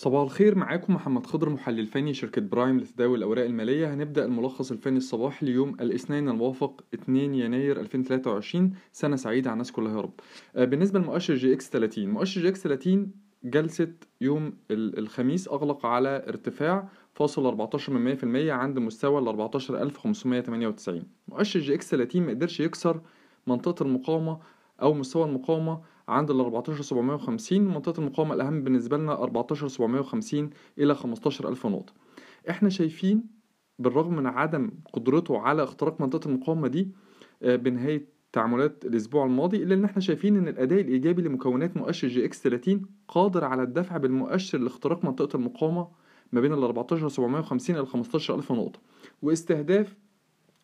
صباح الخير معاكم محمد خضر محلل فني شركة برايم لتداول الأوراق المالية. هنبدأ الملخص الفني الصباحي ليوم الاثنين الموافق 2 يناير 2023 سنة سعيدة على الناس كلها يا رب. آه، بالنسبة لمؤشر EGX 30 مؤشر EGX 30 جلسة يوم ال- الخميس أغلق على ارتفاع فاصل 14 من 100% عند مستوى ال 14598 مؤشر EGX 30 مقدرش يكسر منطقة المقاومة أو مستوى المقاومة عند ال 14750 منطقة المقاومة الأهم بالنسبة لنا 14750 إلى 15000 نقطة. إحنا شايفين بالرغم من عدم قدرته على اختراق منطقة المقاومة دي آه، بنهاية تعاملات الأسبوع الماضي إلا إن إحنا شايفين إن الأداء الإيجابي لمكونات مؤشر EGX 30 قادر على الدفع بالمؤشر لاختراق منطقة المقاومة ما بين ال 14750 إلى 15000 نقطة. واستهداف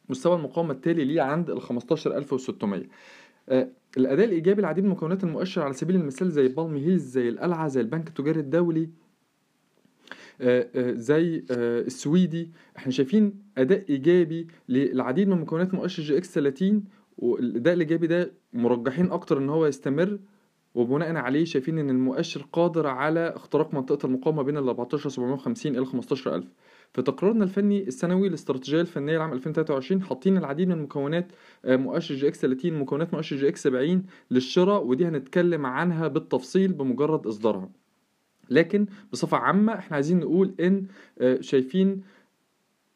مستوى المقاومة التالي ليه عند ال 15600 آه، الأداء الإيجابي لعديد مكونات المؤشر على سبيل المثال زي بالم هيلز زي القلعة زي البنك التجاري الدولي آه، آه، زي آه، السويدي. إحنا شايفين أداء إيجابي للعديد من مكونات مؤشر EGX 30 والأداء الإيجابي ده مرجحين أكتر إن هو يستمر وبناء عليه شايفين إن المؤشر قادر على اختراق منطقة المقاومة بين ال 14750 إلى 15000 في تقريرنا الفني السنوي الاستراتيجية الفنية لعام 2023 حاطين العديد من مكونات آه، مؤشر EGX 30 مكونات مؤشر EGX 70 للشراء ودي هنتكلم عنها بالتفصيل بمجرد إصدارها. لكن بصفة عامة إحنا عايزين نقول إن آه، شايفين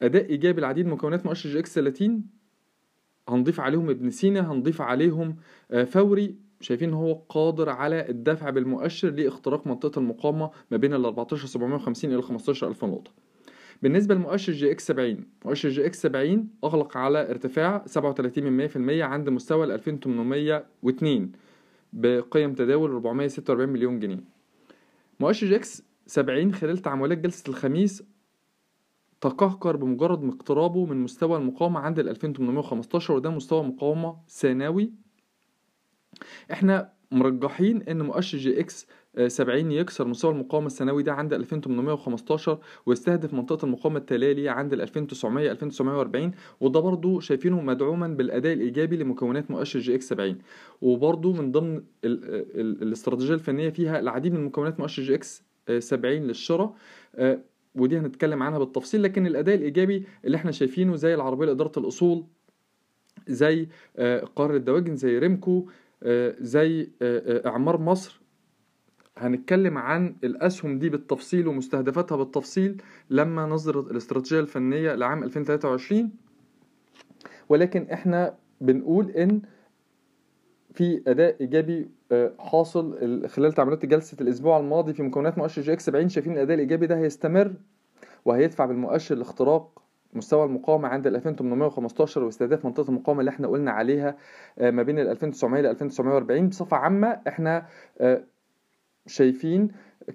أداء إيجابي لعديد من مكونات مؤشر EGX 30 هنضيف عليهم ابن سينا هنضيف عليهم آه، فوري. شايفين إن هو قادر على الدفع بالمؤشر لاختراق منطقة المقاومة ما بين ال 14750 إلى 15000 نقطة. بالنسبة لمؤشر EGX 70 مؤشر EGX 70 أغلق على ارتفاع 37% عند مستوى ال 2802 بقيم تداول 446 مليون جنيه. مؤشر EGX 70 خلال تعاملات جلسة الخميس تقهقر بمجرد اقترابه من مستوى المقاومة عند ال 2815 وده مستوى مقاومة ثانوي. إحنا مرجحين إن مؤشر EGX آه، 70 يكسر مستوى المقاومة السنوي ده عند 2815 ويستهدف منطقة المقاومة التالية ليه عند ال 2900 2940 وده برضو شايفينه مدعوما بالأداء الإيجابي لمكونات مؤشر EGX 70 وبرضو من ضمن ال ال الاستراتيجية الفنية فيها العديد من مكونات مؤشر EGX 70 للشراء آه، ودي هنتكلم عنها بالتفصيل لكن الأداء الإيجابي اللي إحنا شايفينه زي العربية لإدارة الأصول زي آه، القاهرة للدواجن زي ريمكو آه، زي آه، آه، إعمار مصر. هنتكلم عن الأسهم دي بالتفصيل ومستهدفاتها بالتفصيل لما نذكر الاستراتيجية الفنية لعام 2023 ولكن إحنا بنقول إن في أداء إيجابي آه، حاصل ال- خلال تعاملات جلسة الأسبوع الماضي في مكونات مؤشر EGX 70 شايفين الأداء الإيجابي ده هيستمر وهيدفع بالمؤشر لاختراق مستوى المقاومة عند ال 2815 واستهداف منطقة المقاومة اللي إحنا قلنا عليها آه، ما بين ال 2900 ل 2940 بصفة عامة إحنا آه، شايفين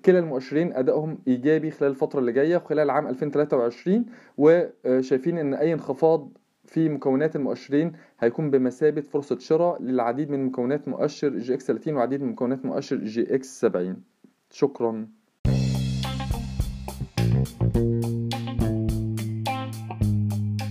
كلا المؤشرين أدائهم إيجابي خلال الفترة اللي جاية وخلال عام 2023 وشايفين إن أي انخفاض في مكونات المؤشرين هيكون بمثابة فرصة شراء للعديد من مكونات مؤشر EGX 30 وعديد من مكونات مؤشر EGX 70 شكرا.